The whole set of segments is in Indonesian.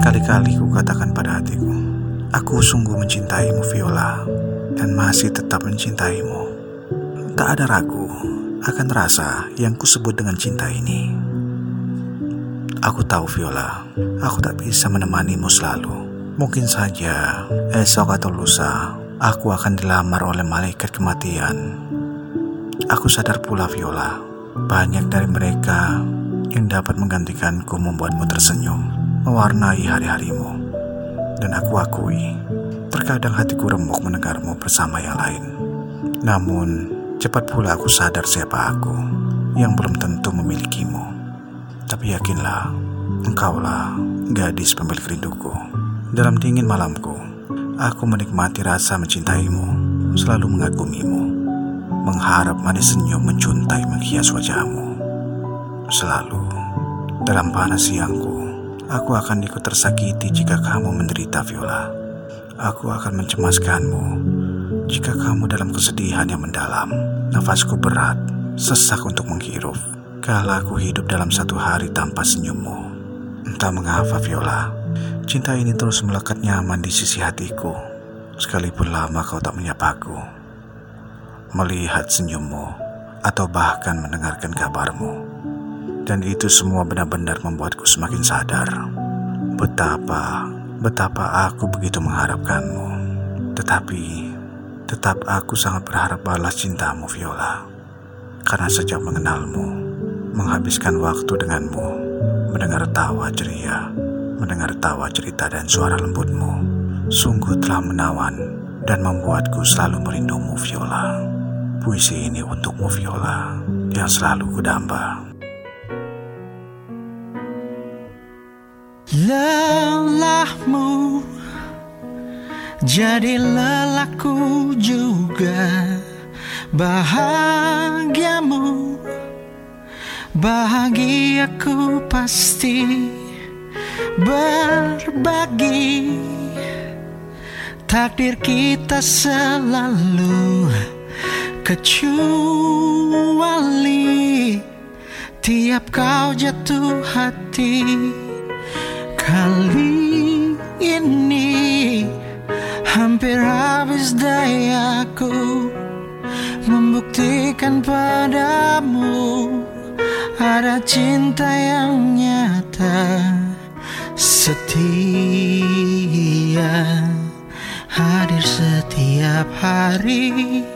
Berkali-kali ku katakan pada hatiku, aku sungguh mencintaimu Viola dan masih tetap mencintaimu. Tak ada ragu akan rasa yang kusebut dengan cinta ini. Aku tahu Viola, aku tak bisa menemanimu selalu. Mungkin saja esok atau lusa aku akan dilamar oleh malaikat kematian. Aku sadar pula Viola, banyak dari mereka yang dapat menggantikanku membuatmu tersenyum, mewarnai hari-harimu. Dan aku akui, terkadang hatiku remuk mendengarmu bersama yang lain. Namun, cepat pula aku sadar siapa aku yang belum tentu memilikimu. Tapi yakinlah, engkaulah gadis pemilik rinduku. Dalam dingin malamku, aku menikmati rasa mencintaimu, selalu mengagumimu, mengharap manis senyum mencuntai menghias wajahmu. Selalu, dalam panas siangku, aku akan ikut tersakiti jika kamu menderita Viola. Aku akan mencemaskanmu jika kamu dalam kesedihan yang mendalam. Nafasku berat, sesak untuk menghirup. Kala aku hidup dalam satu hari tanpa senyummu. Entah mengapa Viola, cinta ini terus melekat nyaman di sisi hatiku. Sekalipun lama kau tak menyapaku. Melihat senyummu atau bahkan mendengarkan kabarmu. Dan itu semua benar-benar membuatku semakin sadar betapa, betapa aku begitu mengharapkanmu. Tetapi, tetap aku sangat berharap balas cintamu, Viola. Karena sejak mengenalmu, menghabiskan waktu denganmu, mendengar tawa ceria, mendengar tawa cerita dan suara lembutmu, sungguh telah menawan dan membuatku selalu merindumu, Viola. Puisi ini untukmu, Viola, yang selalu kudamba. Lelahmu jadi lelahku juga. Bahagiamu Bahagiaku pasti berbagi. Takdir kita selalu kecuali Tiap kau jatuh hati Kali ini hampir habis dayaku Membuktikan padamu Ada cinta yang nyata Setia Hadir setiap hari.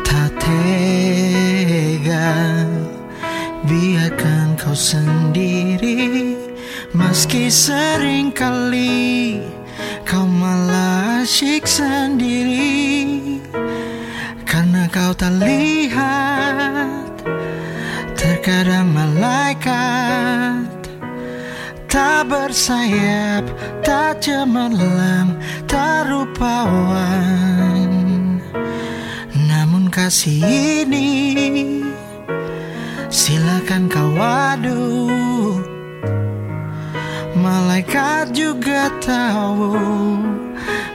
Tak tega Biarkan kau sendiri Meski sering kali kau malah asyik sendiri Karena kau tak lihat Terkadang malaikat Tak bersayap, tak cemerlang, tak rupawan. Namun kasih ini Silakan kau adu Malaikat juga tahu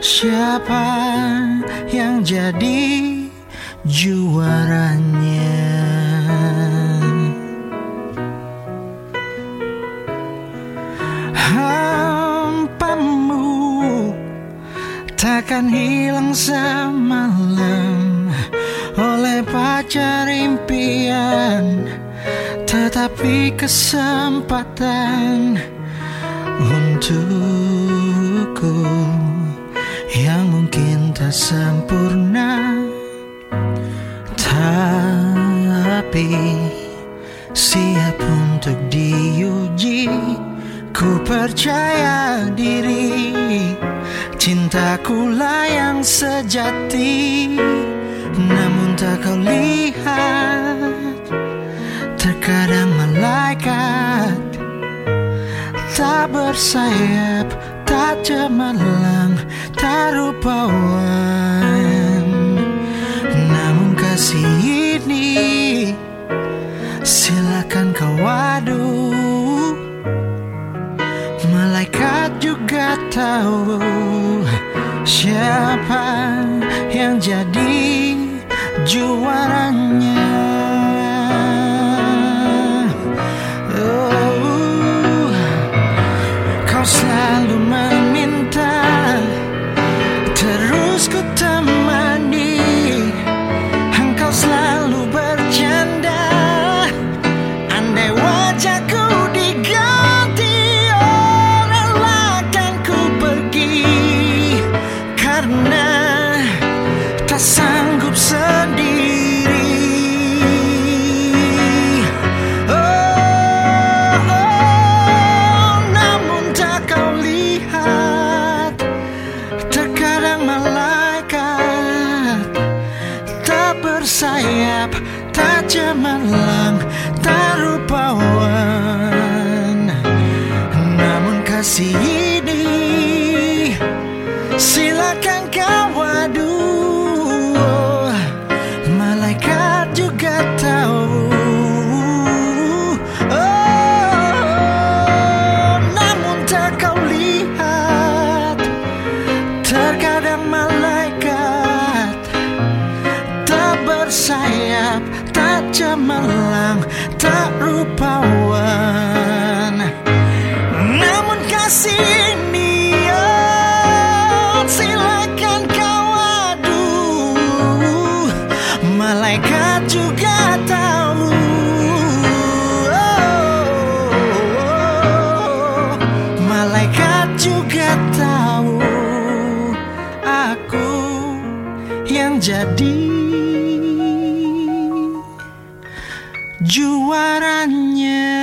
siapa yang jadi juaranya. Hampamu takkan hilang semalam oleh pacar impian, tetapi kesempatan untukku yang mungkin tak sempurna tapi siap untuk diuji. Ku percaya diri cintaku lah yang sejati. Namun tak kau lihat terkadang malaikat tak bersayap, tak cemerlang, tak rupawan. Namun kasih ini silakan kau adu. Malaikat juga tahu siapa yang jadi juaranya. Tak cemerlang, tak rupawan. Namun kasih ini Silakan cemerlang, tak rupawan Namun kasih oh, silakan kau adu. Malaikat juga tahu. Malaikat juga tahu Aku yang jadi juaranya.